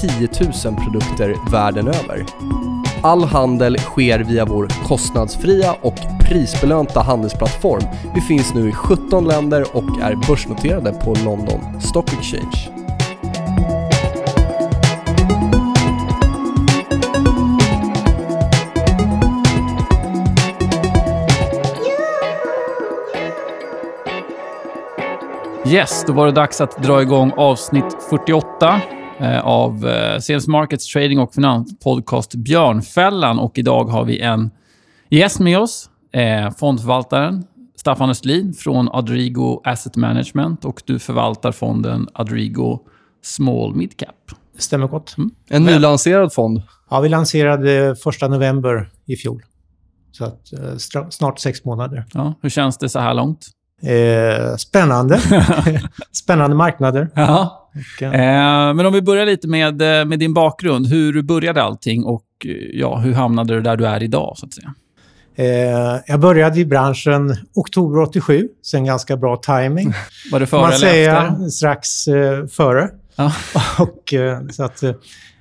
10 000 produkter världen över. All handel sker via vår kostnadsfria och prisbelönta handelsplattform. Vi finns nu i 17 länder och är börsnoterade på London Stock Exchange. Yes, då var det dags att dra igång avsnitt 48 av eh, Sales Markets Trading och Finanspodcast Björnfällan. Och idag har vi en gäst med oss, eh, fondförvaltaren Staffan Östlin från Adrigo Asset Management och du förvaltar fonden Adrigo Small Mid Cap. Stämmer gott. Mm. En nylanserad fond. Ja, vi lanserade första november i fjol. Så att, eh, snart sex månader. Ja, hur känns det så här långt? Eh, spännande. spännande marknader. Ja. Okay. Eh, men om vi börjar lite med, eh, med din bakgrund. Hur började allting och eh, ja, hur hamnade du där du är idag? så att säga? Eh, jag började i branschen oktober 87, så en ganska bra timing. Var det före Man eller efter? strax eh, före. Ja. och, eh, så att, eh,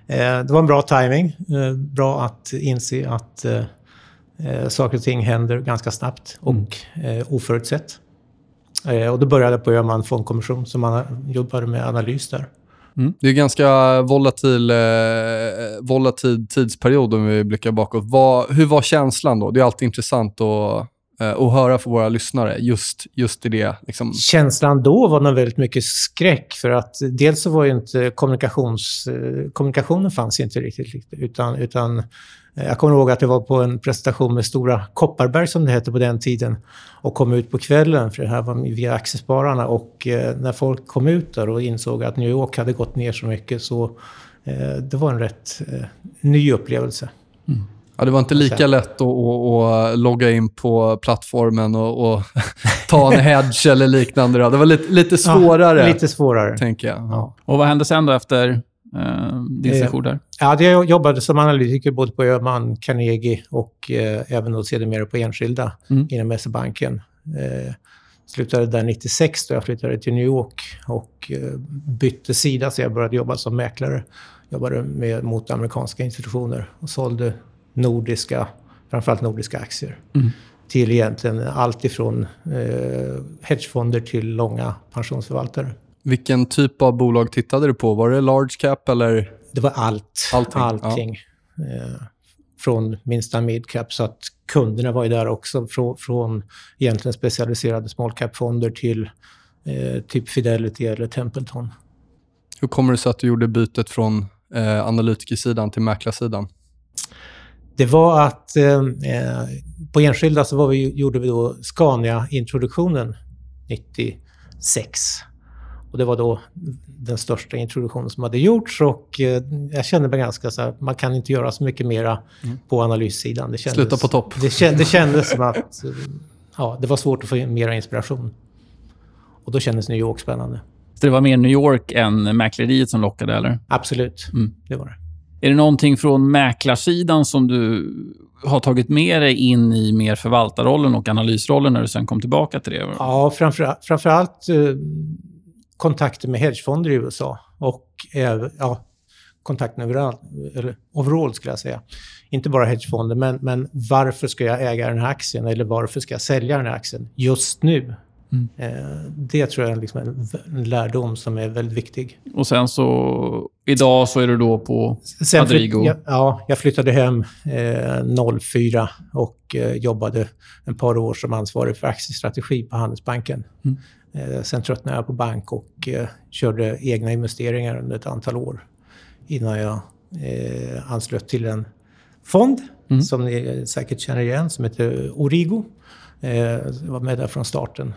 det var en bra timing. bra att inse att saker och ting händer ganska snabbt och mm. oförutsett. Eh, och då började jag på Öhman fondkommission som man jobbade med analys där. Mm. Det är en ganska volatil, eh, volatil tidsperiod om vi blickar bakåt. Vad, hur var känslan då? Det är alltid intressant att, eh, att höra för våra lyssnare just, just i det. Liksom. Känslan då var nog väldigt mycket skräck för att dels så var ju inte kommunikations, eh, kommunikationen fanns inte riktigt utan, utan Eh, jag kommer ihåg att jag var på en presentation med Stora Kopparberg som det hette på den tiden och kom ut på kvällen, för det här var via Aktiespararna. Och när folk kom ut där och insåg att New York hade gått ner så mycket så det var en rätt ny upplevelse. Mm. Ja, det var inte lika lätt att, att, att logga in på plattformen och, och ta en hedge eller liknande. Det var lite, lite svårare. Ja, lite svårare. Tänker jag. Ja. Och vad hände sen då efter eh, din eh, session där? Ja, jag jobbade som analytiker både på Öhman, Carnegie och eh, även då sedermera på enskilda mm. inom SE-banken. Eh, slutade där 96 då jag flyttade till New York och eh, bytte sida så jag började jobba som mäklare. Jobbade med, mot amerikanska institutioner och sålde nordiska, framförallt nordiska aktier. Mm. Till egentligen allt ifrån eh, hedgefonder till långa pensionsförvaltare. Vilken typ av bolag tittade du på? Var det large cap eller? Det var allt. Allting. Allting. Ja. Eh, från minsta mid cap. Så att kunderna var ju där också. Från, från egentligen specialiserade small cap-fonder till eh, typ Fidelity eller Templeton. Hur kommer det sig att du gjorde bytet från eh, analytikersidan till mäklarsidan? Det var att eh, eh på enskilda så var vi, gjorde vi då Scania-introduktionen 96. Och det var då den största introduktionen som hade gjorts och eh, jag kände mig ganska så här, man kan inte göra så mycket mera mm. på analyssidan. Det kändes, Sluta på topp. Det, känd, det kändes som att ja, det var svårt att få mera inspiration. Och då kändes New York spännande. Så det var mer New York än mäkleriet som lockade, eller? Absolut, mm. det var det. Är det någonting från mäklarsidan som du har tagit med dig in i mer förvaltarrollen och analysrollen när du sen kom tillbaka till det? Ja, framför, framförallt eh, kontakter med hedgefonder i USA och eh, ja, kontakten överallt, eller overall skulle jag säga. Inte bara hedgefonder, men, men varför ska jag äga den här aktien eller varför ska jag sälja den här aktien just nu? Mm. Eh, det tror jag är liksom en, lärdom som är väldigt viktig. Och sen så, idag så är du då på sen Adrigo? Flytt, ja, jag flyttade hem eh, 04 och eh, jobbade en par år som ansvarig för aktiestrategi på Handelsbanken. Mm. Eh, sen tröttnade jag på bank och eh, körde egna investeringar under ett antal år innan jag eh, anslöt till en fond mm. som ni säkert känner igen som heter Origo. Jag var med där från starten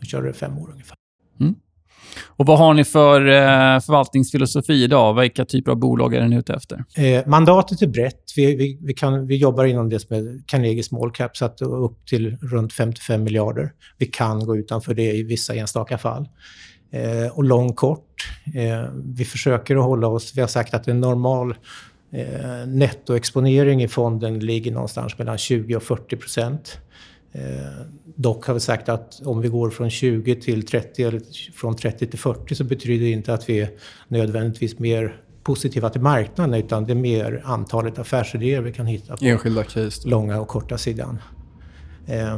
och körde fem år ungefär. Mm. Och Vad har ni för eh, förvaltningsfilosofi idag? Vilka typer av bolag är ni ute efter? Eh, mandatet är brett. Vi, vi, vi, kan, vi jobbar inom det som är Carnegie Small Cap, så att upp till runt 55 miljarder. Vi kan gå utanför det i vissa enstaka fall. Eh, och lång kort. Eh, vi försöker att hålla oss... Vi har sagt att en normal eh, nettoexponering i fonden ligger någonstans mellan 20 och 40 procent. Eh, dock har vi sagt att om vi går från 20 till 30 eller från 30 till 40 så betyder det inte att vi är nödvändigtvis mer positiva till marknaden utan det är mer antalet affärsidéer vi kan hitta på Enskilda case. långa och korta sidan. Eh,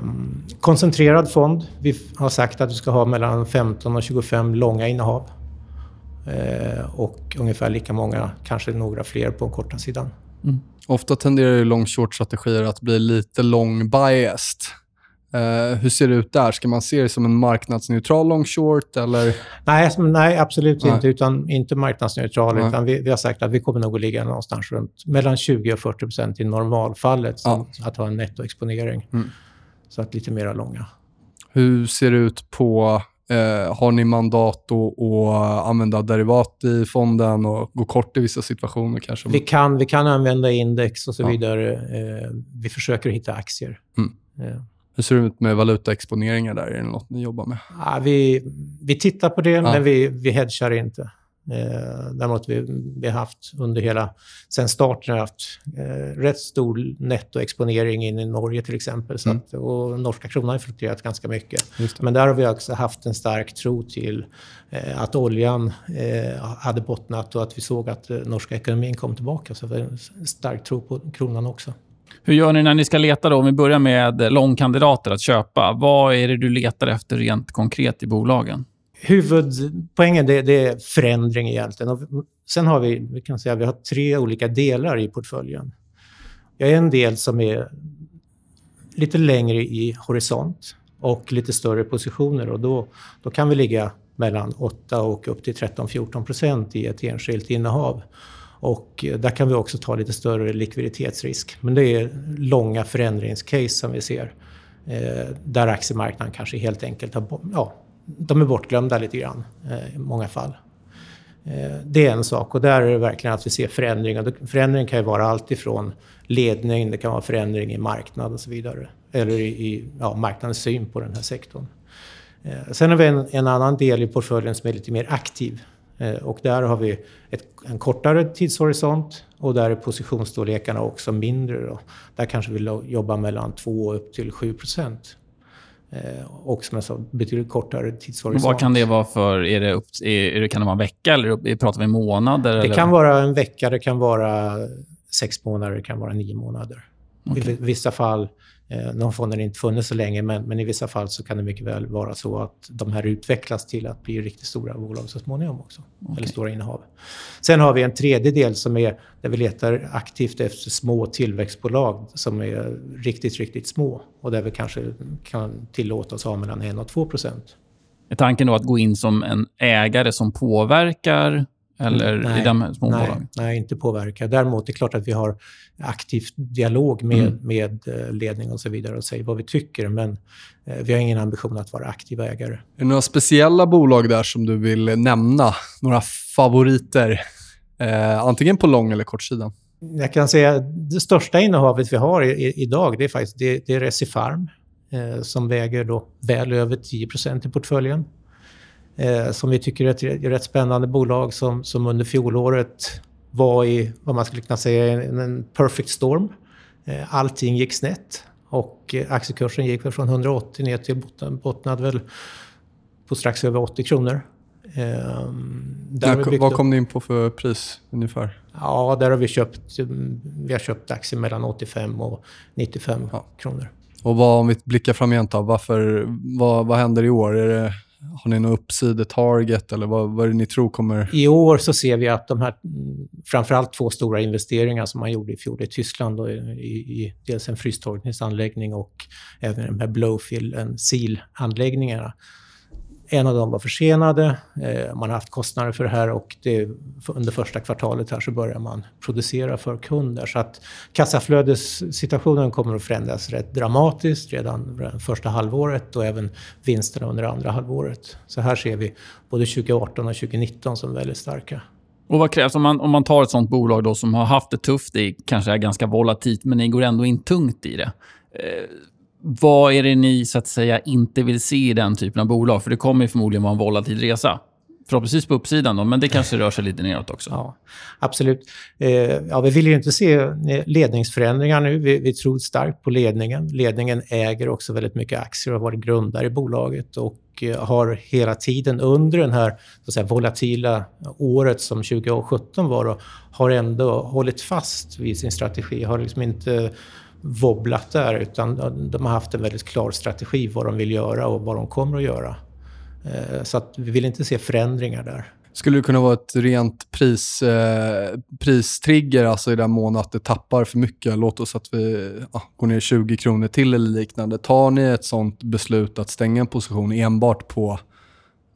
koncentrerad fond. Vi har sagt att vi ska ha mellan 15 och 25 långa innehav. Eh, och ungefär lika många, kanske några fler på korta sidan. Mm. Ofta tenderar ju long short strategier att bli lite long biased. Uh, hur ser det ut där? Ska man se det som en marknadsneutral long short? Eller? Nej, nej absolut nej. inte. Utan inte marknadsneutral. Nej. Utan vi, vi, har sagt att vi kommer nog att ligga någonstans runt mellan 20 och 40 procent i normalfallet. Ja. Att ha en nettoexponering. Mm. Så att lite mera långa. Hur ser det ut på... Eh, har ni mandat att använda derivat i fonden och gå kort i vissa situationer? kanske? Vi kan, vi kan använda index och så ja. vidare. Eh, vi försöker hitta aktier. Mm. Eh. Hur ser det ut med valutaexponeringar där? Är det något ni jobbar med? Ja, vi, vi tittar på det, ja. men vi, vi hedgar inte. Eh, däremot vi, vi har haft under hela... Sen starten har haft eh, rätt stor nettoexponering in i Norge till exempel. Så mm. att, och norska kronan har fluktuerat ganska mycket. Men där har vi också haft en stark tro till eh, att oljan eh, hade bottnat och att vi såg att eh, norska ekonomin kom tillbaka. Så vi har en stark tro på kronan också. Hur gör ni när ni ska leta då? Om vi börjar med långkandidater att köpa. Vad är det du letar efter rent konkret i bolagen? Huvudpoängen det, det är förändring egentligen. Och sen har vi, vi kan säga, vi har tre olika delar i portföljen. Jag är en del som är lite längre i horisont och lite större positioner. Och då, då kan vi ligga mellan 8 och upp till 13-14 procent i ett enskilt innehav. Och eh, där kan vi också ta lite större likviditetsrisk. Men det är långa förändringscase som vi ser. Eh, där aktiemarknaden kanske helt enkelt har, ja, de är bortglömda lite grann eh, i många fall. Eh, det är en sak och där är det verkligen att vi ser förändringar. Förändring kan ju vara allt ifrån ledning, det kan vara förändring i marknad och så vidare. Eller i ja, marknadens syn på den här sektorn. Eh, sen har vi en, en annan del i portföljen som är lite mer aktiv. Och där har vi ett, en kortare tidshorisont och där är positionsstorlekarna också mindre. Då. Där kanske vi jobbar mellan 2 upp till 7 procent. Eh, och som jag sa, betydligt kortare tidshorisont. Vad kan det vara för... Är det upp, är, kan det vara en vecka eller pratar vi månader? Det eller? kan vara en vecka, det kan vara sex månader, det kan vara nio månader. Okay. I vissa fall de fonderna har inte funnits så länge, men, men, i vissa fall så kan det mycket väl vara så att de här utvecklas till att bli riktigt stora bolag så småningom också. Okay. Eller stora innehav. Sen har vi en tredje del som är där vi letar aktivt efter små tillväxtbolag som är riktigt, riktigt små och där vi kanske kan tillåta oss ha mellan 1 och 2 procent. Är tanken då att gå in som en ägare som påverkar eller nej, i de små nej, bolagen? Nej, inte påverka. Däremot är det klart att vi har aktiv dialog med, mm. med eh, ledning och så vidare och säger vad vi tycker. Men eh, vi har ingen ambition att vara aktiva ägare. Är det några speciella bolag där som du vill nämna? Några favoriter? Eh, antingen på lång eller kortsidan. Jag kan säga det största innehavet vi har i, i, idag det är faktiskt det, det är Recipharm eh, som väger då väl över 10% i portföljen eh, som vi tycker är ett, ett rätt spännande bolag som, som under fjolåret var i vad man skulle kunna säga en, en perfect storm. Eh, allting gick snett och eh, aktiekursen gick från 180 ner till botten, bottnade väl på strax över 80 kronor. Eh, där vad kom ni in på för pris ungefär? Ja, där har vi köpt, vi har köpt aktier mellan 85 och 95 ja. kronor. Och vad, om vi blickar framgent då, varför, vad, vad händer i år? Är det har ni någon uppsidetarget eller vad, vad är det ni tror kommer... I år så ser vi att de här, framförallt två stora investeringar som man gjorde i fjol i Tyskland, och i, i, dels en frystorkningsanläggning och även de här blowfill, en seal-anläggningarna, en av dem var försenade. Eh, man har haft kostnader för det här och det, under första kvartalet här så börjar man producera för kunder. Så att kassaflödessituationen kommer att förändras rätt dramatiskt redan första halvåret och även vinsterna under andra halvåret. Så här ser vi både 2018 och 2019 som väldigt starka. Och Vad krävs om man, om man tar ett sånt bolag då som har haft det tufft, det kanske är ganska volatilt, men ni går ändå in tungt i det. Eh, vad är det ni så att säga inte vill se i den typen av bolag? För det kommer förmodligen vara en volatil resa. Förhoppningsvis på uppsidan, då, men det kanske rör sig lite neråt också. Ja, absolut. Eh, ja, vi vill ju inte se eh, ledningsförändringar nu. Vi, vi, tror starkt på ledningen. Ledningen äger också väldigt mycket aktier och har varit grundare i bolaget och eh, har hela tiden under det här så säga, volatila året som 2017 var, då, har ändå hållit fast vid sin strategi. Har liksom inte wobblat där, utan de har haft en väldigt klar strategi vad de vill göra och vad de kommer att göra. Eh, så att vi vill inte se förändringar där. Skulle det kunna vara ett rent pris, eh, pristrigger alltså i den mån att det tappar för mycket? Låt oss att vi ja, går ner 20 kronor till eller liknande. Tar ni ett sånt beslut att stänga en position enbart på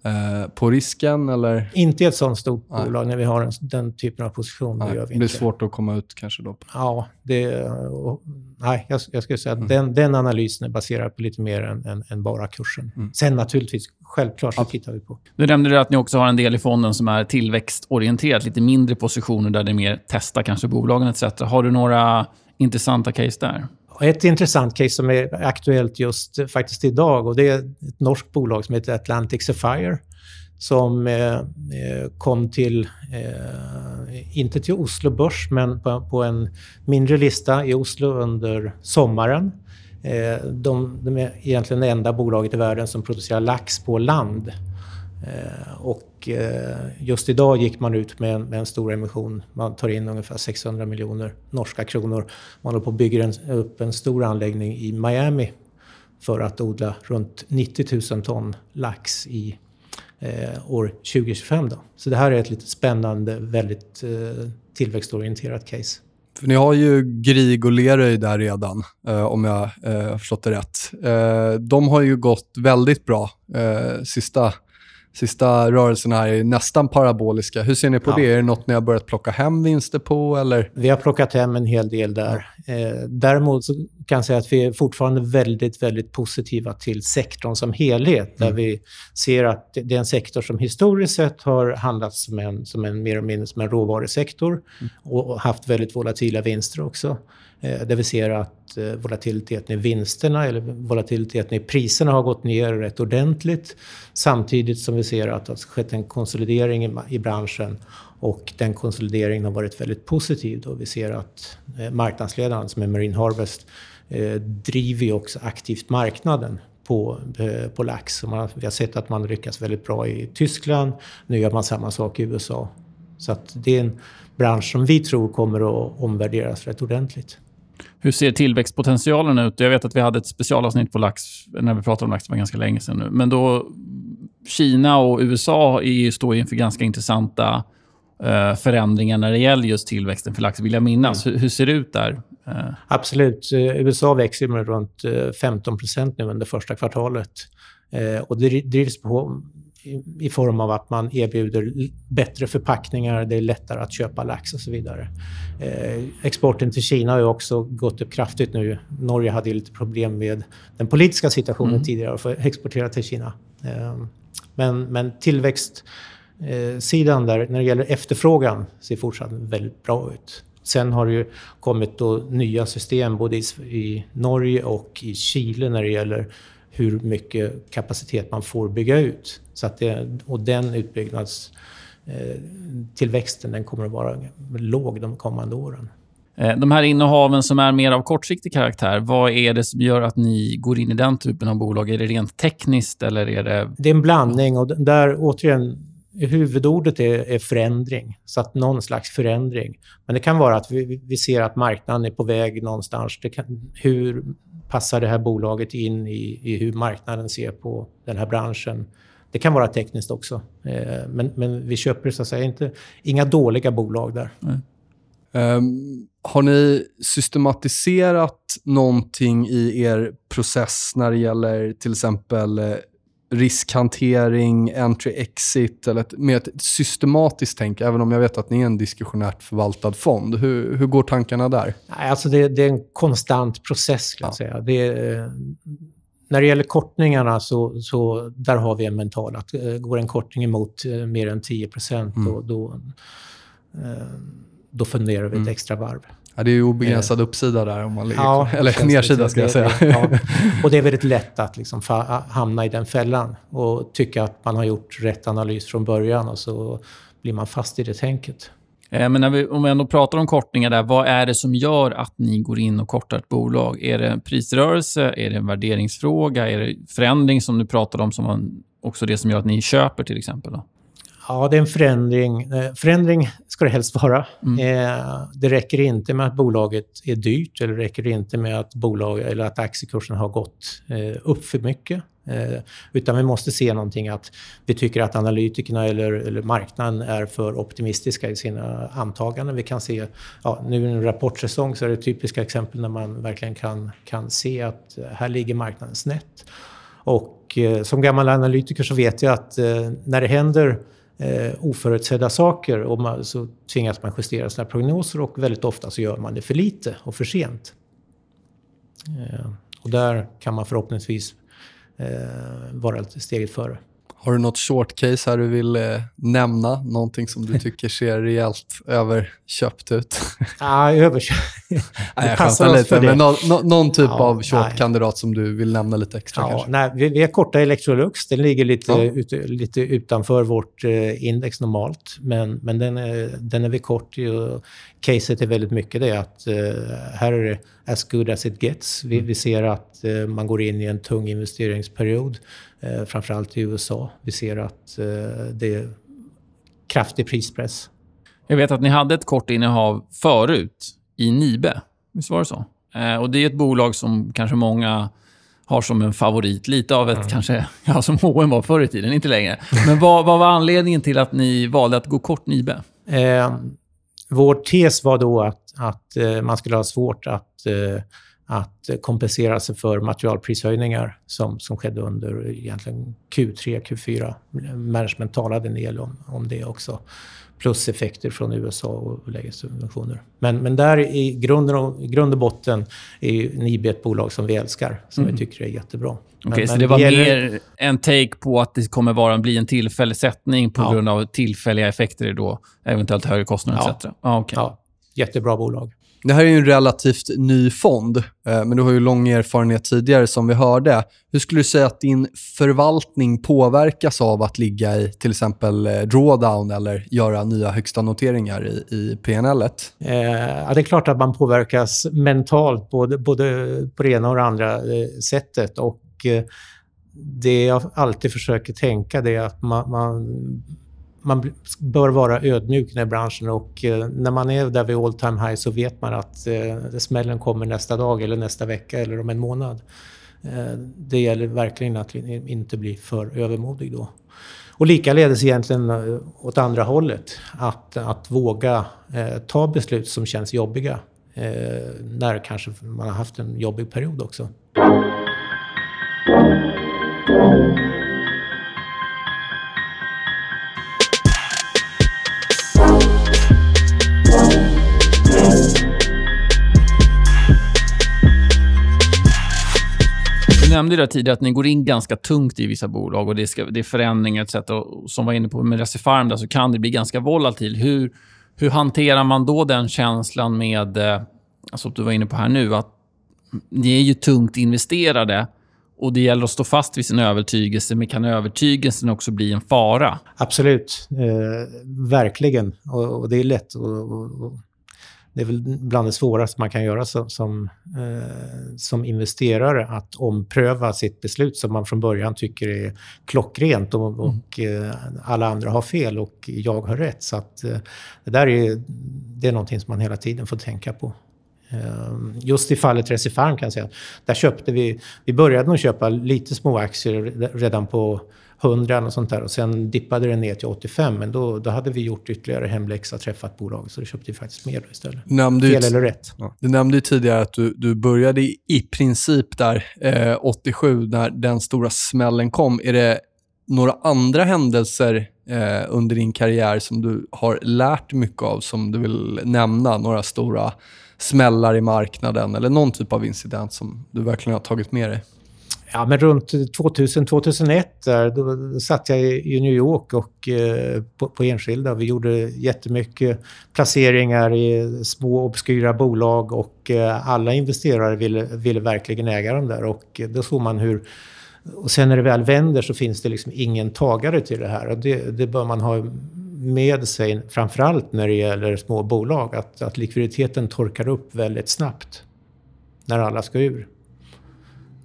eh, på risken? Eller? Inte i ett sånt stort Nej. bolag när vi har en, den typen av position. Nej, det, gör vi det blir svårt att komma ut kanske då? Ja, det, och, nej, jag, jag skulle säga att mm. den, den analysen är baserad på lite mer än, än, än bara kursen. Mm. Sen naturligtvis, självklart så ja. tittar vi på. Du nämnde att ni också har en del i fonden som är tillväxtorienterat, lite mindre positioner där det är mer testa kanske bolagen etc. Har du några intressanta case där? Ett intressant case som är aktuellt just faktiskt idag och det är ett norskt bolag som heter Atlantic Sapphire som eh, eh, kom till, eh, inte till Oslo Börs, men på, på, en mindre lista i Oslo under sommaren. Eh, de, de, är egentligen det enda bolaget i världen som producerar lax på land. Eh, och eh, just idag gick man ut med en, med en, stor emission. Man tar in ungefär 600 miljoner norska kronor. Man håller på att bygga en, upp en stor anläggning i Miami för att odla runt 90 000 ton lax i eh, år 2025. Då. Så det här är ett lite spännande, väldigt eh, tillväxtorienterat case. För ni har ju Grieg och Leröy där redan, eh, om jag eh, har förstått det rätt. Eh, de har ju gått väldigt bra eh, sista sista rörelserna är nästan paraboliska. Hur ser ni på ja. det? Är det något ni har börjat plocka hem vinster på? Eller? Vi har plockat hem en hel del där. Eh, däremot kan jag säga att vi är fortfarande väldigt, väldigt positiva till sektorn som helhet. Där mm. vi ser att det är en sektor som historiskt sett har handlats som en, som en mer och mindre som en råvarusektor mm. och haft väldigt volatila vinster också. Eh, där vi ser att eh, volatiliteten i vinsterna eller volatiliteten i priserna har gått ner rätt ordentligt. Samtidigt som vi ser att det har skett en konsolidering i branschen och den konsolideringen har varit väldigt positiv. Då vi ser att eh, marknadsledaren som är Marine Harvest driver ju också aktivt marknaden på, på lax. Man, vi har sett att man lyckas väldigt bra i Tyskland. Nu gör man samma sak i USA. Så att det är en bransch som vi tror kommer att omvärderas rätt ordentligt. Hur ser tillväxtpotentialen ut? Jag vet att vi hade ett specialavsnitt på lax när vi pratade om lax. Det var ganska länge sedan nu. Men då, Kina och USA är, står inför ganska intressanta uh, förändringar när det gäller just tillväxten för lax, vill jag minnas. Mm. Hur, hur, ser det ut där? Uh. Absolut. Eh, USA växer med runt 15 nu under första kvartalet. och det drivs på i form av att man erbjuder bättre förpackningar, det är lättare att köpa lax och så vidare. Eh, exporten till Kina har ju också gått upp kraftigt nu. Norge hade ju lite problem med den politiska situationen mm. tidigare för att exportera till Kina. Eh, men, men tillväxtsidan där, när det gäller efterfrågan, ser fortsatt väldigt bra ut. Sen har det ju kommit då nya system både i, i Norge och i Chile när det gäller hur mycket kapacitet man får bygga ut. Så att det, och den utbyggnadstillväxten den kommer att vara låg de kommande åren. Eh, de här innehaven som är mer av kortsiktig karaktär, vad är det som gör att ni går in i den typen av bolag? Är det rent tekniskt eller är det... Det är en blandning och där återigen huvudordet är, är, förändring, så att någon slags förändring. Men det kan vara att vi, vi ser att marknaden är på väg någonstans. Kan, hur passar det här bolaget in i, i, hur marknaden ser på den här branschen? Det kan vara tekniskt också. Eh, men, men, vi köper så att säga inte, inga dåliga bolag där. Um, har ni systematiserat någonting i er process när det gäller till exempel eh, riskhantering, entry exit eller ett, med ett systematiskt tänk, även om jag vet att ni är en diskussionärt förvaltad fond. Hur, hur går tankarna där? Alltså det, det är en konstant process, skulle jag säga. Det är, när det gäller kortningarna så, så där har vi en mental att uh, går en kortning emot uh, mer än 10 procent mm. då, då, då funderar vi ett mm. extra varv. Ja, det är ju obegränsad uppsida där, om man ligger, ja, eller nedsida ska jag säga. Det, ja. Och det är väldigt lätt att liksom hamna i den fällan och tycka att man har gjort rätt analys från början och så blir man fast i det tänket. Eh, men när vi, om vi ändå pratar om kortningar där, vad är det som gör att ni går in och kortar ett bolag? Är det en prisrörelse? Är det en värderingsfråga? Är det förändring som du pratade om, som också det som gör att ni köper till exempel? Då? Ja, det är en förändring. Eh, förändring ska det helst vara. Mm. Eh, det räcker inte med att bolaget är dyrt eller det räcker inte med att, bolag, eller att aktiekursen har gått eh, upp för mycket. Utan vi måste se någonting att vi tycker att analytikerna eller, eller marknaden är för optimistiska i sina antaganden. Vi kan se, ja, nu i en rapportsäsong så är det typiska exempel när man verkligen kan, kan se att här ligger marknaden snett. Och eh, som gammal analytiker så vet jag att eh, när det händer eh, oförutsedda saker och man, så tvingas man justera sina prognoser och väldigt ofta så gör man det för lite och för sent. Eh, och där kan man förhoppningsvis eh, vara lite steget före. Har du något short case här du vill eh, nämna? Någonting som du tycker ser rejält överköpt ut? Ja, överköpt. nej, jag skämtar lite, men no, någon typ ja, av short-kandidat som du vill nämna lite extra ja, kanske? Nej, vi, vi är korta Electrolux. Den ligger lite, ja. ut, lite utanför vårt eh, index normalt, men, men den, är, den är vi kort i. Caset är väldigt mycket det att eh, här är det as good as it gets. Vi, mm. vi ser att eh, man går in i en tung investeringsperiod eh, framförallt i USA. Vi ser att eh, det är kraftig prispress. Jag vet att ni hade ett kort innehav förut i Nibe. Visst var det så? Eh, och Det är ett bolag som kanske många har som en favorit. Lite av ett, mm. kanske, ja, som H&M var förr i tiden, inte längre. Men vad, vad var anledningen till att ni valde att gå kort Nibe? Eh, vår tes var då att, att eh, man skulle ha svårt att eh, att kompensera sig för materialprishöjningar som, som skedde under egentligen Q3, Q4. Management talade en del om, om det också. Plus effekter från USA och lägre subventioner. Men, men där i grunden och, grund och botten är Nibe ett bolag som vi älskar, som mm. vi tycker är jättebra. Okej, okay, så det var gäller... mer en take på att det kommer vara bli en tillfällig sättning på ja. grund av tillfälliga effekter då, eventuellt högre kostnader ja. etc. Ah, okay. ja, jättebra bolag. Det här är ju en relativt ny fond, eh, men du har ju lång erfarenhet tidigare som vi hörde. Hur skulle du säga att din förvaltning påverkas av att ligga i till exempel eh, drawdown eller göra nya högsta noteringar i, i PNL? Eh, ja, det är klart att man påverkas mentalt både, både på det ena och det andra eh, sättet. Och eh, det jag alltid försöker tänka det är att man, man man bör vara ödmjuk i den här branschen och eh, när man är där vid all time high så vet man att eh, smällen kommer nästa dag eller nästa vecka eller om en månad. Eh, det gäller verkligen att inte bli för övermodig då. Och likaledes egentligen åt andra hållet. Att, att våga ta beslut som känns jobbiga. När kanske man har haft en jobbig period också. Nämnde det tidigare att ni går in ganska tungt i vissa bolag och det, ska, det är förändringar etc. Och som var inne på med Recifarm där, så kan det bli ganska volatilt. Hur, hur hanterar man då den känslan med, eh, alltså du var inne på här nu, att ni är ju tungt investerade och det gäller att stå fast vid sin övertygelse, men kan övertygelsen också bli en fara? Absolut. Eh, verkligen. Och, och, det är lätt. att det är väl bland det svåraste man kan göra som, som, eh, som, investerare, att ompröva sitt beslut som man från början tycker är klockrent och, mm. och eh, alla andra har fel och jag har rätt. Så att, eh, det där är, det är någonting som man hela tiden får tänka på. Eh, just i fallet Recipharm kan jag säga, där köpte vi, vi började nog köpa lite små aktier redan på 100 och sånt där. Och sen dippade det ner till 85. Men då, då hade vi gjort ytterligare hemläxa, träffat bolag. Så då köpte vi faktiskt mer istället. Nämnde Fel eller rätt. Ja. Du nämnde tidigare att du, du började i, i princip där eh, 87, när den stora smällen kom. Är det några andra händelser eh, under din karriär som du har lärt mycket av, som du vill nämna? Några stora smällar i marknaden eller någon typ av incident som du verkligen har tagit med dig? Ja, men runt 2000-2001 där, då satt jag i New York och eh, på, på enskilda. Vi gjorde jättemycket placeringar i små obskyra bolag och eh, alla investerare ville, ville verkligen äga dem där. Och då såg man hur... Och sen när det väl vänder så finns det liksom ingen tagare till det här. Och det, det bör man ha med sig, framförallt när det gäller små bolag, att, att likviditeten torkar upp väldigt snabbt när alla ska ur.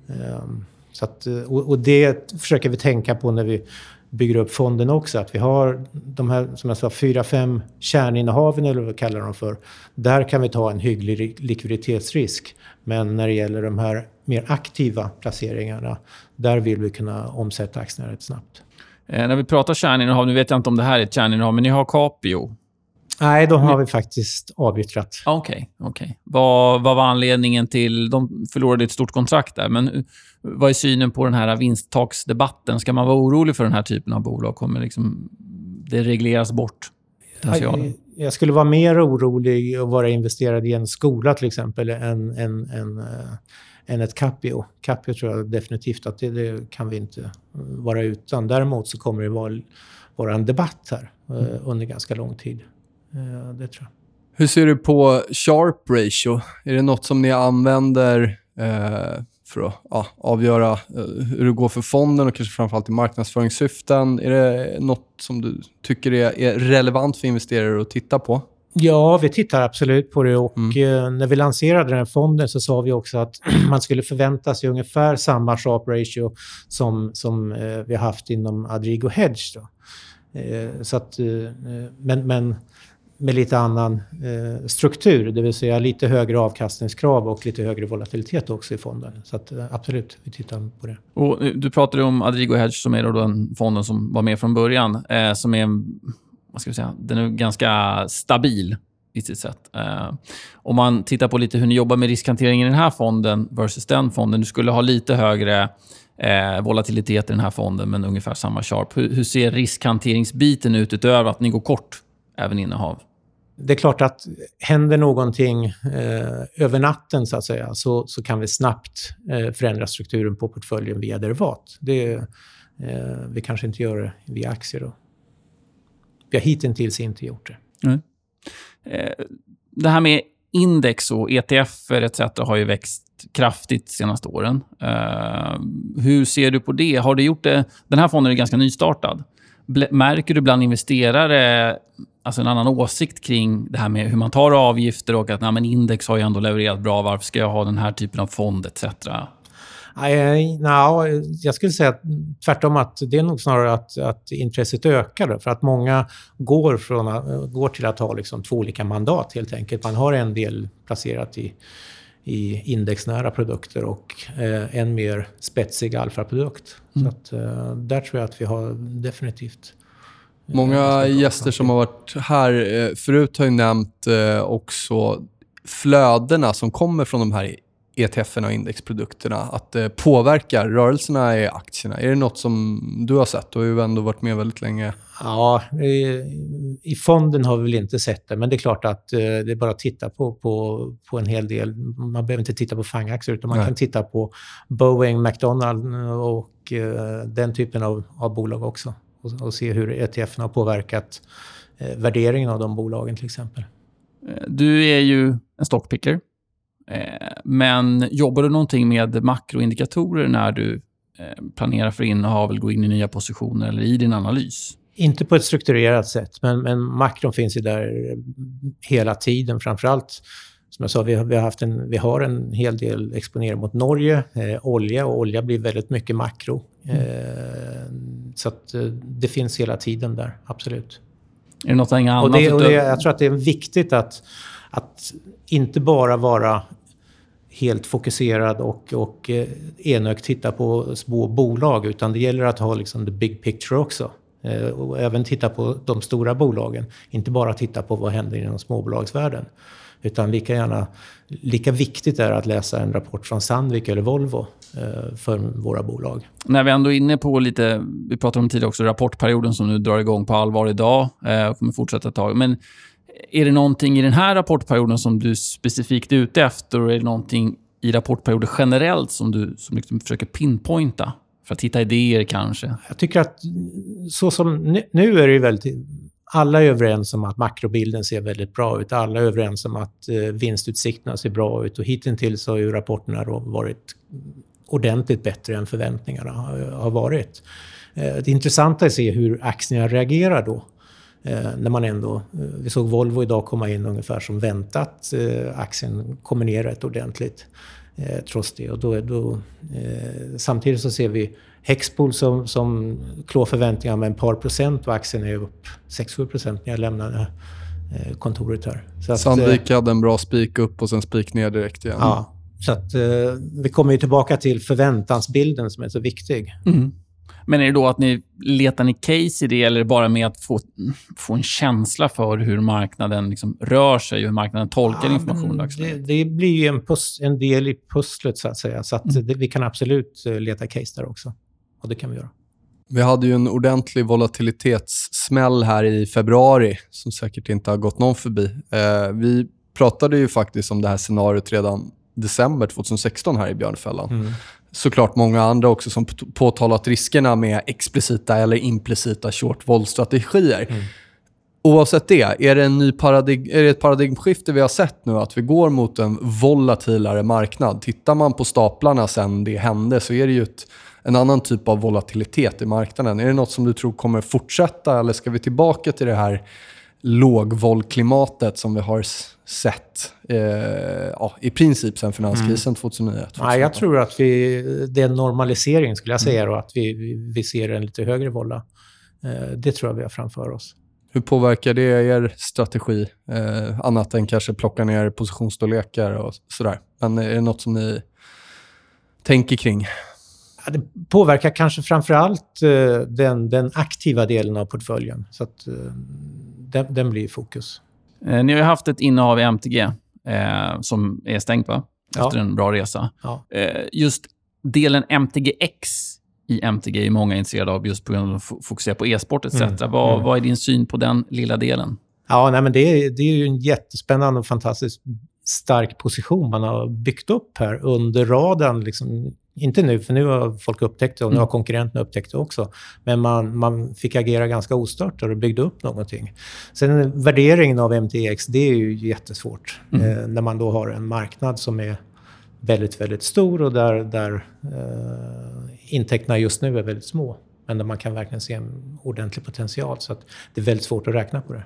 Um, så att, eh, och, och, det försöker vi tänka på när vi bygger upp fonden också. Att vi har de här, som jag sa, fyra, fem kärninnehaven eller vad vi kallar dem för. Där kan vi ta en hygglig likviditetsrisk. Men när det gäller de här mer aktiva placeringarna, där vill vi kunna omsätta aktierna rätt snabbt. Eh, när vi pratar kärninnehav, nu vet jag inte om det här är ett kärninnehav, men ni har Capio. Nej, de har vi faktiskt avyttrat. Okej. Okay, okay. Vad, vad var anledningen till... De förlorade ett stort kontrakt där, men vad är synen på den här vinsttaksdebatten? Ska man vara orolig för den här typen av bolag? Kommer liksom det regleras bort? Jag, jag skulle vara mer orolig att vara investerad i en skola till exempel än, än, än, äh, än ett Capio. Capio tror jag definitivt att det, det, kan vi inte vara utan. Däremot så kommer det vara, vara en debatt här äh, under ganska lång tid. Äh, det tror jag. Hur ser du på sharp ratio? Är det något som ni använder eh, för att ja, avgöra eh, hur det går för fonden och kanske framförallt i marknadsföringssyften. Är det något som du tycker är, relevant för investerare att titta på? Ja, vi tittar absolut på det. Och mm. Eh, när vi lanserade den här fonden så sa vi också att man skulle förvänta sig ungefär samma sharp ratio som, som eh, vi har haft inom Adrigo Hedge. Då. så att, men, men med lite annan eh, struktur, det vill säga lite högre avkastningskrav och lite högre volatilitet också i fonden. Så att, eh, absolut, vi tittar på det. Och eh, du pratade om Adrigo Hedge som är då den fonden som var med från början. Eh, som är, vad ska vi säga, den är ganska stabil i sitt sätt. Eh, om man tittar på lite hur ni jobbar med riskhantering i den här fonden versus den fonden. Du skulle ha lite högre eh, volatilitet i den här fonden, men ungefär samma sharp. Hur, hur ser riskhanteringsbiten ut utöver att ni går kort även innehav? Det är klart att händer någonting eh, över natten så att säga så, så kan vi snabbt eh, förändra strukturen på portföljen via derivat. Det, eh, vi kanske inte gör det via aktier då. Vi har hittills inte gjort det. Mm. Eh, det här med index och ETF etc. har ju växt kraftigt de senaste åren. Eh, hur ser du på det? Har du gjort det? Den här fonden är ganska nystartad. Märker du bland investerare alltså en annan åsikt kring det här med hur man tar avgifter och att nej, men index har ju ändå levererat bra. Varför ska jag ha den här typen av fond etc? Nej, no, jag skulle säga tvärtom att det är nog snarare att, att intresset ökar. För att många går, från, går till att ha liksom två olika mandat helt enkelt. Man har en del placerat i, i indexnära produkter och eh, en mer spetsig alfaprodukt. Mm. Så att, eh, där tror jag att vi har definitivt Många gäster som har varit här eh, förut har ju nämnt eh, också flödena som kommer från de här ETFerna och indexprodukterna. Att det påverkar rörelserna i aktierna. Är det något som du har sett? Du har ju ändå varit med väldigt länge. Ja, i fonden har vi väl inte sett det, men det är klart att eh, det är bara att titta på, på, på en hel del. Man behöver inte titta på FANG-aktier, utan man Nej. kan titta på Boeing, McDonalds och den typen av, av bolag också och, och se hur ETF har påverkat eh, värderingen av de bolagen till exempel. Eh, du är ju en stockpicker. Eh, men jobbar du någonting med makroindikatorer när du eh, planerar för innehav eller går in i nya positioner eller i din analys? Inte på ett strukturerat sätt, men, men makron finns ju där hela tiden. Framförallt som jag sa, vi har, vi har, haft en, vi har en hel del exponering mot Norge, eh, olja och olja blir väldigt mycket makro. Mm. Eh, så att, eh, det finns hela tiden där, absolut. Är det något annat? Och det, och det, jag tror att det är viktigt att, att inte bara vara helt fokuserad och, och eh, enögt titta på små bolag, utan det gäller att ha liksom the big picture också. Eh, och även titta på de stora bolagen. Inte bara titta på vad händer inom småbolagsvärlden. Utan lika gärna, lika viktigt är att läsa en rapport från Sandvik eller Volvo eh, för våra bolag. När vi ändå är inne på lite, vi pratade om tidigare också, rapportperioden som nu drar igång på allvar idag eh, och kommer fortsätta ett tag. Men är det någonting i den här rapportperioden som du specifikt är ute efter? Och är det någonting i rapportperioder generellt som du som liksom försöker pinpointa? För att hitta idéer kanske? Jag tycker att så som nu, nu är det väldigt... Alla är överens om att makrobilden ser väldigt bra ut. Alla är överens om att eh, vinstutsikterna ser bra ut. Och hittills har ju rapporterna varit ordentligt bättre än förväntningarna har varit. Eh, det intressanta är att se hur aktierna reagerar då. Eh, när man ändå, eh, vi såg Volvo idag komma in ungefär som väntat. Eh, aktien kommer ner rätt ordentligt eh, trots det. Och då, då eh, samtidigt så ser vi Hexpol som, som klår förväntningar med en par procent och aktien är upp 6-7 procent när jag lämnade eh, kontoret här. Så att, Sandvik hade en bra spik upp och sen spik ner direkt igen. Ja, så att, vi kommer ju tillbaka till förväntansbilden som är så viktig. Mm. Men är det då att ni letar ni case i det eller bara med att få, få en känsla för hur marknaden liksom rör sig och hur marknaden tolkar ja, information det, det, blir ju en, pus, en, del i pusslet, så att säga. Så att mm. det, vi kan absolut eh, leta case där också. Och det kan vi göra. Vi hade ju en ordentlig volatilitetssmäll här i februari som säkert inte har gått någon förbi. Eh, vi pratade ju faktiskt om det här scenariot redan december 2016 här i Björnfällan. Mm såklart många andra också som påtalat riskerna med explicita eller implicita short strategier mm. Oavsett det, är det, en ny paradig är det ett paradigmskifte vi har sett nu? Att vi går mot en volatilare marknad? Tittar man på staplarna sen det hände så är det ju ett, en annan typ av volatilitet i marknaden. Är det något som du tror kommer fortsätta eller ska vi tillbaka till det här lågvollklimatet som vi har sett eh, ja, i princip sen finanskrisen mm. 2009. Nej, jag tror att vi, det är en normalisering skulle jag säga mm. och att vi, vi ser en lite högre volla. Eh, det tror jag vi har framför oss. Hur påverkar det er strategi? Eh, annat än kanske plocka ner positionsstorlekar och sådär. Men är det något som ni tänker kring? Ja, det påverkar kanske framför allt eh, den, den aktiva delen av portföljen. Så att, eh, den, den blir i fokus. Eh, ni har ju haft ett innehav i MTG eh, som är stängt, va? Efter ja. en bra resa. Ja. Eh, just delen MTGX i MTG är många intresserade av just på grund av att fokusera på e-sport etc. Mm. Vad, mm. vad är din syn på den lilla delen? Ja, nej, men det, är, det är ju en jättespännande och fantastiskt stark position man har byggt upp här under radarn. Liksom, inte nu, för nu har folk upptäckt det och nu har mm. konkurrenterna upptäckt det också. Men man, man fick agera ganska ostört och byggde upp någonting. Sen värderingen av MTX, det är ju jättesvårt. Mm. Eh, när man då har en marknad som är väldigt, väldigt stor och där, där eh, intäkterna just nu är väldigt små. Men där man kan verkligen se en ordentlig potential. Så att det är väldigt svårt att räkna på det.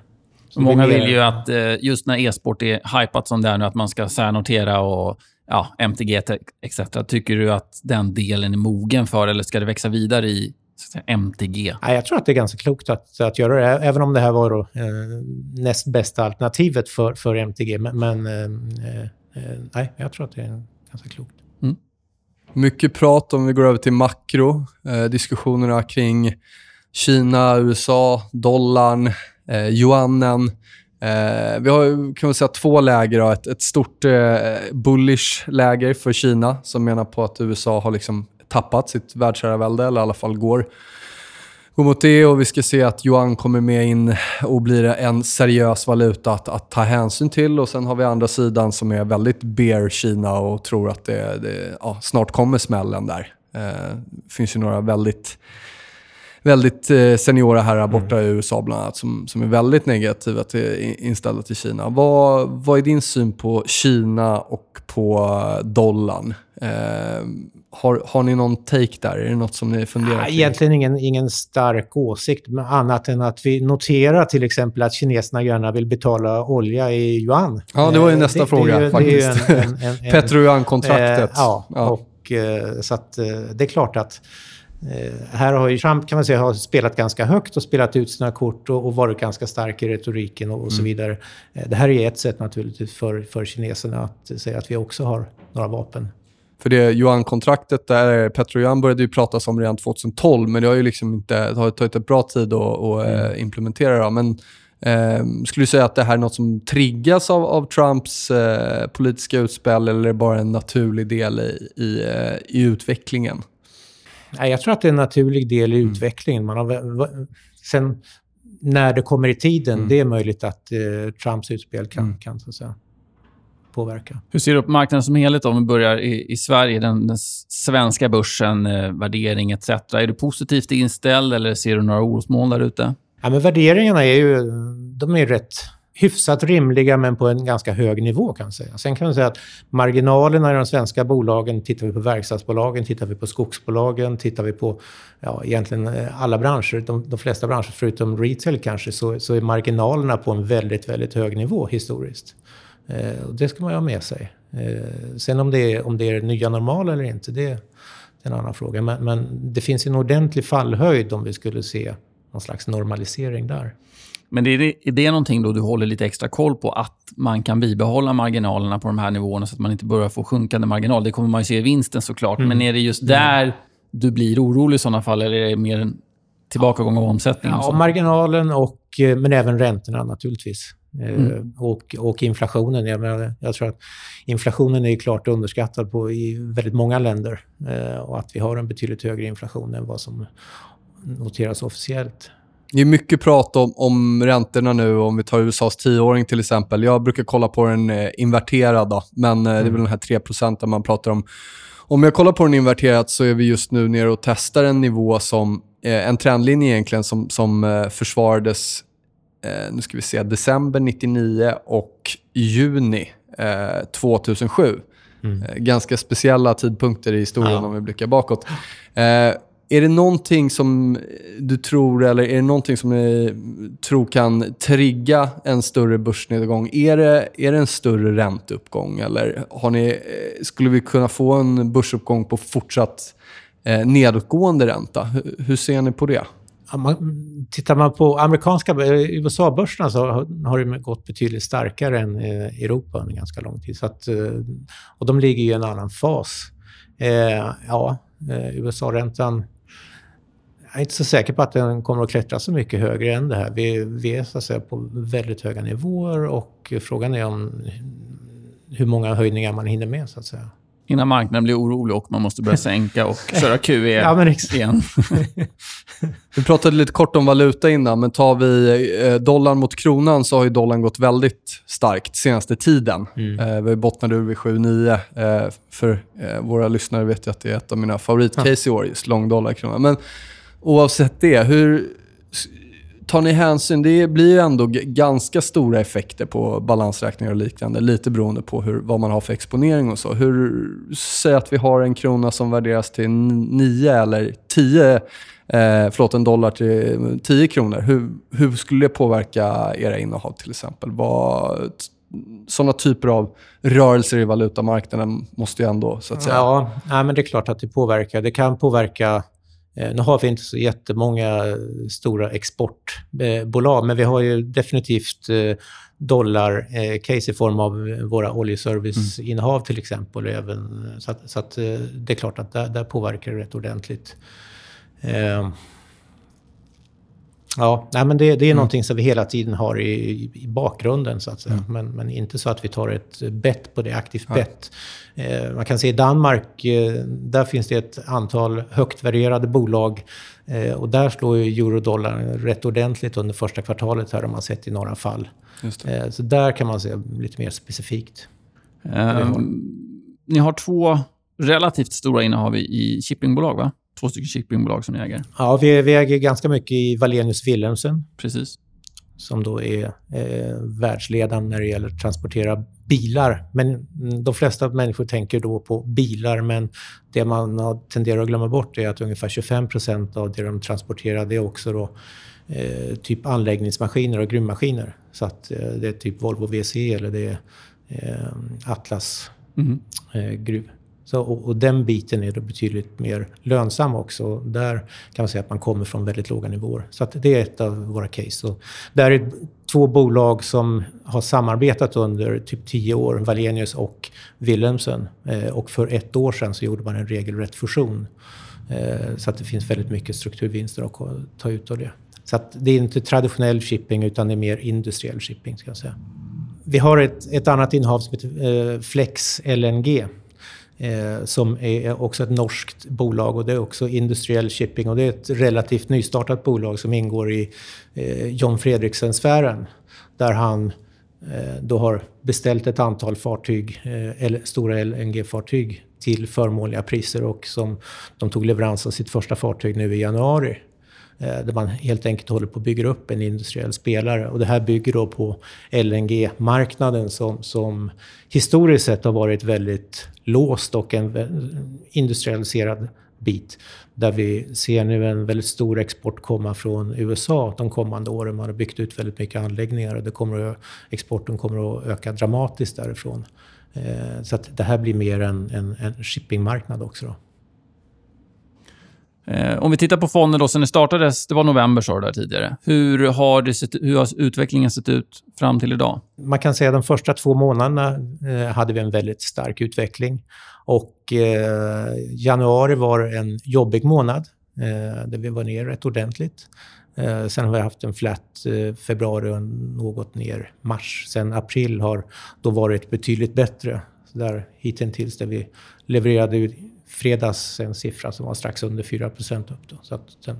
Många vill ju att eh, just när e-sport är hypat som det är nu, att man ska särnotera och ja, MTG etc. Tycker du att den delen är mogen för eller ska det växa vidare i säga, MTG? Ja, jag tror att det är ganska klokt att, att göra det, även om det här var då, eh, näst bästa alternativet för, för MTG. Men, men eh, eh, nej, jag tror att det är ganska klokt. Mm. Mycket prat om vi går över till makro. Eh, diskussionerna kring Kina, USA, dollarn, eh, yuanen. Eh, vi har kan man säga, två läger. Ett, ett stort eh, bullish läger för Kina som menar på att USA har liksom tappat sitt världsherravälde, eller i alla fall går, går mot det. Och vi ska se att yuan kommer med in och blir en seriös valuta att, att ta hänsyn till. Och Sen har vi andra sidan som är väldigt bear Kina och tror att det, det ja, snart kommer smällen där. Eh, det finns ju några väldigt väldigt eh, seniora herrar borta mm. i USA bland annat som, som är väldigt negativa till, inställda till Kina. Vad, vad är din syn på Kina och på dollarn? Eh, har, har ni någon take där? Är det något som ni funderar på? Egentligen ingen, ingen stark åsikt, annat än att vi noterar till exempel att kineserna gärna vill betala olja i yuan. Ja, det var ju eh, nästa det, fråga det, faktiskt. Petro-yuan-kontraktet. Eh, ja, ja, och eh, så att eh, det är klart att Eh, här har ju Trump kan man säga har spelat ganska högt och spelat ut sina kort och, och varit ganska stark i retoriken och, och så mm. vidare. Eh, det här är ett sätt naturligtvis för, för kineserna att säga att vi också har några vapen. För det Yuan-kontraktet, där Petro-Yuan började ju pratas om redan 2012, men det har ju liksom inte, det har tagit ett bra tid att, att eh, mm. implementera. Då. Men eh, skulle du säga att det här är något som triggas av, av Trumps eh, politiska utspel eller är det bara en naturlig del i, i, eh, i utvecklingen? Jag tror att det är en naturlig del i mm. utvecklingen. Man har, sen när det kommer i tiden, mm. det är möjligt att eh, Trumps utspel kan, mm. kan så att säga, påverka. Hur ser du på marknaden som helhet om vi börjar i, i Sverige, den, den svenska börsen, eh, värdering etc. Är du positivt inställd eller ser du några orosmoln där ute? Ja, men värderingarna är ju de är rätt hyfsat rimliga men på en ganska hög nivå kan man säga. Sen kan man säga att marginalerna i de svenska bolagen, tittar vi på verkstadsbolagen, tittar vi på skogsbolagen, tittar vi på ja, egentligen eh, alla branscher, de, de flesta branscher förutom retail kanske, så, så är marginalerna på en väldigt, väldigt hög nivå historiskt. Eh, och det ska man ju ha med sig. Eh, sen om det, är, om det är nya normal eller inte, det, det är en annan fråga. Men, men det finns en ordentlig fallhöjd om vi skulle se någon slags normalisering där. Men är det, är det någonting då du håller lite extra koll på? Att man kan bibehålla marginalerna på de här nivåerna så att man inte börjar få sjunkande marginal? Det kommer man ju se i vinsten såklart. Mm. Men är det just mm. där du blir orolig i sådana fall? Eller är det mer en tillbakagång av omsättningen? Ja, marginalen och, eh, men även räntorna naturligtvis. Eh, mm. Och, och, inflationen. Jag, menar, jag tror att inflationen är klart underskattad på, i väldigt många länder. Eh, och att vi har en betydligt högre inflation än vad som noteras officiellt. Det är mycket prat om, om räntorna nu, om vi tar USAs tioåring till exempel. Jag brukar kolla på den eh, inverterad, då, men eh, mm. det är väl den här 3 procenten man pratar om. Om jag kollar på den inverterat så är vi just nu nere och testar en nivå som, eh, en trendlinje egentligen, som, som eh, försvarades eh, nu ska vi se, december 99 och juni 2007. Eh, mm. ganska speciella tidpunkter i historien ja. om vi blickar bakåt. Är det någonting som du tror, eller är det någonting som ni tror kan trigga en större börsnedgång? Är det, är det en större ränteuppgång eller har ni, eh, skulle vi kunna få en börsuppgång på fortsatt eh, nedåtgående ränta? Hur, hur ser ni på det? Ja, man, tittar man på amerikanska eh, USA-börserna så har det gått betydligt starkare än eh, Europa under ganska lång tid. Så att, eh, och de ligger i en annan fas. Eh, ja, eh, USA-räntan jag är inte så säker på att den kommer att klättra så mycket högre än det här. Vi, vi är så att säga på väldigt höga nivåer och frågan är om hur många höjningar man hinner med så att säga. Innan marknaden blir orolig och man måste börja sänka och köra QE ja, men igen. vi pratade lite kort om valuta innan, men tar vi eh, dollarn mot kronan så har ju dollarn gått väldigt starkt senaste tiden. Mm. Eh, vi bottnade ur vid 7,9. Eh, för våra lyssnare vet jag att det är ett av mina favoritcase ja. i år, just lång dollarkrona. Men oavsett det, hur tar ni hänsyn? Det blir ju ändå ganska stora effekter på balansräkningar och liknande, lite beroende på hur, vad man har för exponering och så. Hur, säg att vi har en krona som värderas till 9 eller 10, eh, förlåt en dollar till 10 kronor. Hur, hur skulle det påverka era innehav till exempel? Vad, sådana typer av rörelser i valutamarknaden måste ju ändå, så att säga... Ja, nej, men det är klart att det påverkar. Det kan påverka Eh, nu har vi inte så jättemånga eh, stora exportbolag, men vi har ju definitivt eh, dollar-case i form av våra oljeserviceinnehav till exempel. Även, så att, så att det är klart att där, där påverkar det rätt ordentligt. Ja, nej, men det, det är mm. någonting som vi hela tiden har i, i bakgrunden så att säga. Mm. Men, men, inte så att vi tar ett bett på det, aktivt ja. bett. Eh, man kan se i Danmark, eh, där finns det ett antal högt värderade bolag. Eh, och där slår ju eurodollar rätt ordentligt under första kvartalet här har man sett i några fall. Eh, så där kan man se lite mer specifikt. Um, ni har två relativt stora innehav i shippingbolag, va? Två stycken shippingbolag som ni äger. Ja, vi, vi äger ganska mycket i Wallenius Wilhelmsen. Precis. Som då är eh, världsledande när det gäller att transportera bilar. Men de flesta människor tänker då på bilar, men det man tenderar att glömma bort är att ungefär 25% av det de transporterar det är också då eh, typ anläggningsmaskiner och gruvmaskiner. Så att eh, det är typ Volvo VC eller det är eh, Atlas mm. gruv så, och, och, den biten är då betydligt mer lönsam också. Där kan man säga att man kommer från väldigt låga nivåer. Så det är ett av våra case. Och där är två bolag som har samarbetat under typ tio år, Wallenius och Wilhelmsen. Eh, och för ett år sedan så gjorde man en regelrätt fusion. Eh, så att det finns väldigt mycket strukturvinster att ta ut av det. Så det är inte traditionell shipping utan det är mer industriell shipping. Ska jag säga. Vi har ett, ett annat innehav som heter eh, Flex LNG eh, som är också ett norskt bolag och det är också industriell shipping och det är ett relativt nystartat bolag som ingår i eh, John Fredriksen-sfären där han eh, då har beställt ett antal fartyg, eh, stora LNG-fartyg till förmånliga priser och som de tog leverans av sitt första fartyg nu i januari. Eh, där man helt enkelt håller på att bygga upp en industriell spelare. Och det här bygger då på LNG-marknaden som, som historiskt sett har varit väldigt låst och en industrialiserad bit. Där vi ser nu en väldigt stor export komma från USA de kommande åren. Man har byggt ut väldigt mycket anläggningar och det kommer att, exporten kommer att öka dramatiskt därifrån. Eh, så att det här blir mer en, en, en shippingmarknad också. Då. Eh, om vi tittar på fonden då, sen det startades, det var november sa du där tidigare. Hur har, det sett, hur har utvecklingen sett ut fram till idag? Man kan säga att de första två månaderna eh, hade vi en väldigt stark utveckling. Och eh, januari var en jobbig månad eh, där vi var ner rätt ordentligt. Eh, sen har vi haft en flat eh, februari och något ner mars. Sen april har då varit betydligt bättre. Så där hittills där vi levererade fredags en siffra som var strax under 4 upp. Då, så att den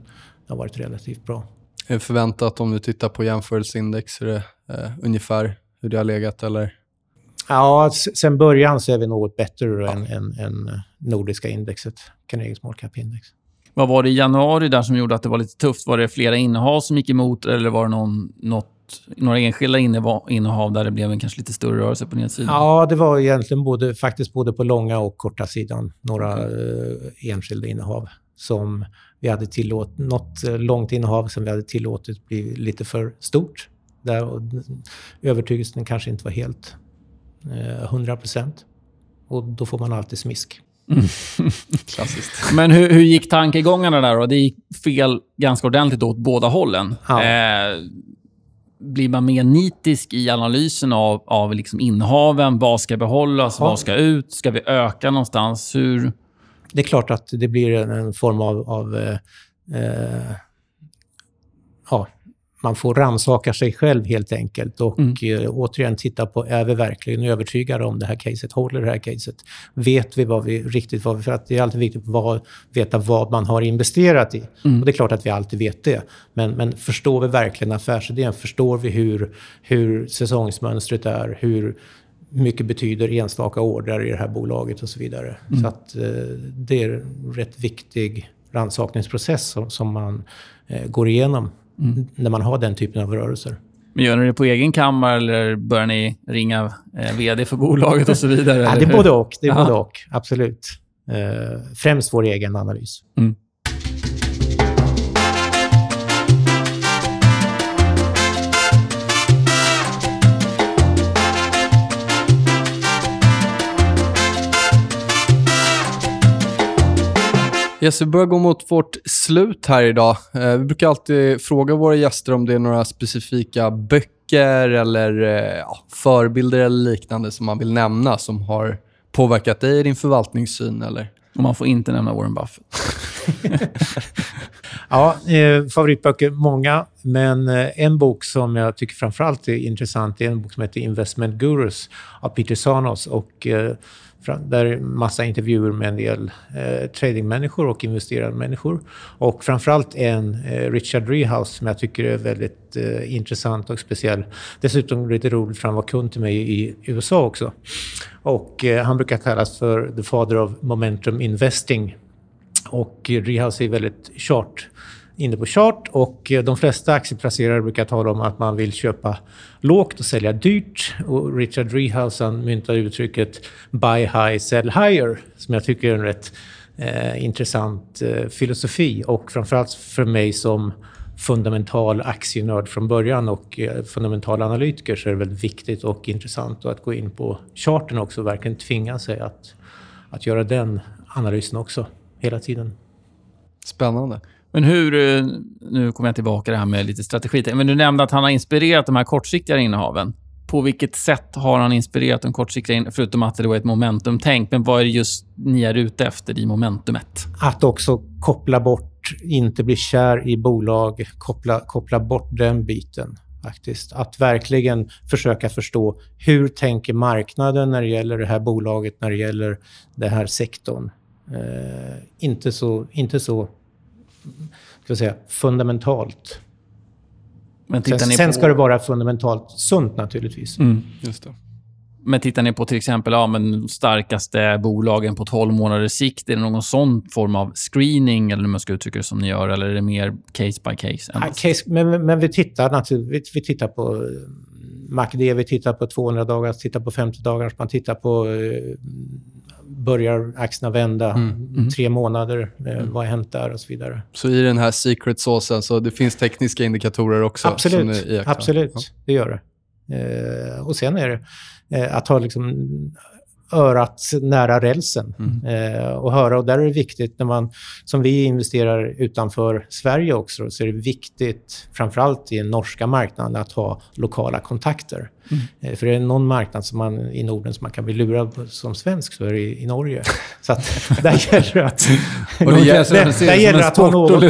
har varit relativt bra. Är förväntat om du tittar på jämförelseindex? Är det eh, ungefär hur det har legat? Eller? Ja, sen början så är vi något bättre ja. än, än, än nordiska indexet, Carnegie Small Cap Index. Vad var det i januari där som gjorde att det var lite tufft? Var det flera innehav som gick emot eller var det någon, något några enskilda innehav där det blev en kanske lite större rörelse på nedsidan? Ja, det var egentligen både, faktiskt både på långa och korta sidan. Några okay. Eh, enskilda innehav som vi hade tillåtit, något eh, långt innehav som vi hade tillåtit bli lite för stort. Där övertygelsen kanske inte var helt eh, 100 procent. Och då får man alltid smisk. Mm. Klassiskt. Men hur, hur, gick tankegångarna där då? Det gick fel ganska ordentligt åt båda hållen. Ja. Eh, blir man mer nitisk i analysen av, av liksom innehaven? Vad ska behållas? Ja. Vad ska ut? Ska vi öka någonstans? Hur... Det är klart att det blir en, en form av, av eh, eh ja, man får ransaka sig själv helt enkelt och mm. eh, återigen titta på, är vi verkligen övertygade om det här caset? Håller det här caset? Vet vi vad vi riktigt vad vi... För att det är alltid viktigt att veta vad man har investerat i. Mm. Och det är klart att vi alltid vet det. Men, men förstår vi verkligen affärsidén? Förstår vi hur, hur säsongsmönstret är? Hur mycket betyder enstaka order i det här bolaget och så vidare. Mm. Så att eh, det är en rätt viktig rannsakningsprocess som, som man eh, går igenom mm. när man har den typen av rörelser. Men gör ni det på egen kammare eller börjar ni ringa eh, vd för bolaget och så vidare? ja, det är både och. Det är både och. Absolut. Eh, främst vår egen analys. Mm. Yes, vi börjar gå mot vårt slut här idag. Eh, vi brukar alltid fråga våra gäster om det är några specifika böcker eller eh, ja, förebilder eller liknande som man vill nämna som har påverkat dig i din förvaltningssyn. Eller? Och man får inte nämna Warren Buffett. ja, eh, favoritböcker många, men eh, en bok som jag tycker framförallt är intressant är en bok som heter Investment Gurus av Peter Sanos. Och, eh, där är massa intervjuer med en del eh, tradingmänniskor och investerande människor. Och framförallt en eh, Richard Rehouse som jag tycker är väldigt eh, intressant och speciell. Dessutom lite roligt för han var kund till mig i USA också. Och eh, han brukar kallas för the father of momentum investing. Och Rehouse är väldigt chart inne på chart och eh, de flesta aktieplacerare brukar tala om att man vill köpa lågt och sälja dyrt. Och Richard Rehouse myntar uttrycket “buy high, sell higher” som jag tycker är en rätt eh, intressant eh, filosofi och framförallt för mig som fundamental aktienörd från början och eh, fundamental analytiker så är det väldigt viktigt och intressant att gå in på charten också och verkligen tvinga sig att att göra den analysen också hela tiden. Spännande. Men hur... Eh, nu kommer jag tillbaka det här med lite strategi. Men du nämnde att han har inspirerat de här kortsiktiga innehaven. På vilket sätt har han inspirerat de kortsiktiga förutom att det var ett momentumtänk? Men vad är det just ni är ute efter i momentumet? Att också koppla bort, inte bli kär i bolag, koppla, koppla bort den biten faktiskt. Att verkligen försöka förstå hur tänker marknaden när det gäller det här bolaget, när det gäller den här sektorn. Eh, inte så, inte så ska jag säga, fundamentalt. Men Sen, ni sen på... ska det vara fundamentalt sunt naturligtvis. Mm. Just det. Men tittar ni på till exempel ja, men starkaste bolagen på 12 månaders sikt, är det någon sån form av screening, eller hur man ska uttrycka det som ni gör, eller är det mer case by case? Ja, case, men, men vi tittar naturligtvis, vi, tittar på eh, MACD, vi tittar på 200 dagar, tittar på 50 dagar, man tittar på eh, börjar aktierna vända, Mm. tre månader, eh, vad har hänt där och så vidare. Så i den här secret saucen så det finns tekniska indikatorer också? absolut, absolut, Ja. det gör det. Eh, och sen är det eh, att ha liksom örat nära rälsen Mm. eh, och höra. Och där är det viktigt när man, som vi investerar utanför Sverige också, så är det viktigt, framförallt i den norska marknaden, att ha lokala kontakter. Eh, för är det någon marknad som man, i Norden som man kan bli lurad på som svensk så är det i, i Norge. Så att där gäller det att... Och det gäller- där, där gäller det att ha någon...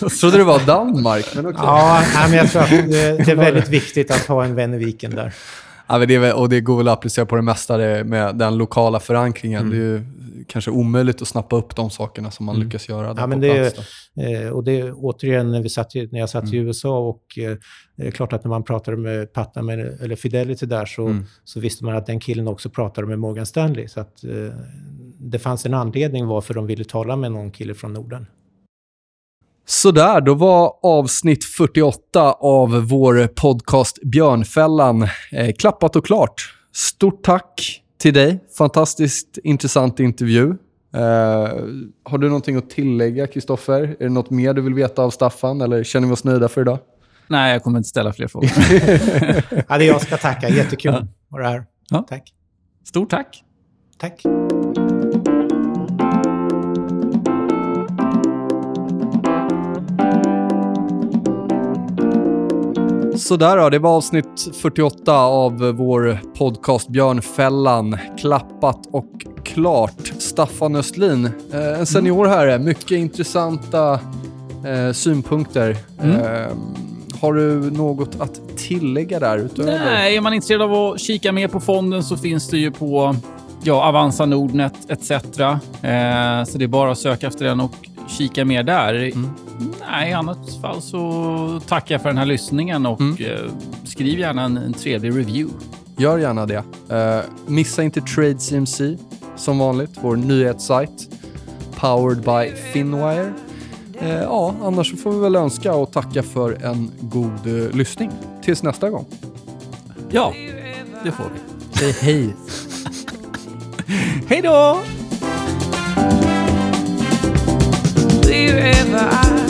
Jag trodde det var Danmark, men okej. Ja, nej, men jag tror att det, det är väldigt viktigt att ha en vän i viken där. Ja, men det väl- och det går väl att applicera på det mesta det, med den lokala förankringen. Det är ju kanske omöjligt att snappa upp de sakerna som man lyckas göra där Ja, men på plats. Eh, och det återigen när, vi satt, när jag satt i USA och eh, det är klart att när man pratade med Patnam eller Fidelity där så, så visste man att den killen också pratade med Morgan Stanley. Så att eh, det fanns en anledning varför de ville tala med någon kille från Norden. Sådär, då var avsnitt 48 av vår podcast Björnfällan eh, klappat och klart. Stort tack till dig. Fantastiskt intressant intervju. Eh, har du någonting att tillägga, Kristoffer? Är det något mer du vill veta av Staffan, eller känner vi oss nöjda för idag? Nej, jag kommer inte ställa fler frågor. Ja, det är jag ska tacka. Jättekul att vara här. Ja. Tack. Stort tack. Tack. Sådär då, det var avsnitt 48 av vår podcast Björnfällan. Klappat och klart. Staffan Östlin, eh, en senior här. Mycket intressanta eh, synpunkter. Eh, har du något att tillägga där utöver? Nej, är man intresserad av att kika mer på fonden så finns det ju på ja, Avanza, Nordnet etc. Eh, så det är bara att söka efter den och kika mer där. Nej, i annat fall så tackar jag för den här lyssningen och eh, skriv gärna en, en trevlig review. Gör gärna det. Eh, missa inte Trade CMC som vanligt, vår nyhetssajt. Powered by Finwire. Eh, ja, annars får vi väl önska och tacka för en god eh, lyssning. Tills nästa gång. Ja, det får vi. Säg hej. Hej då! Wherever I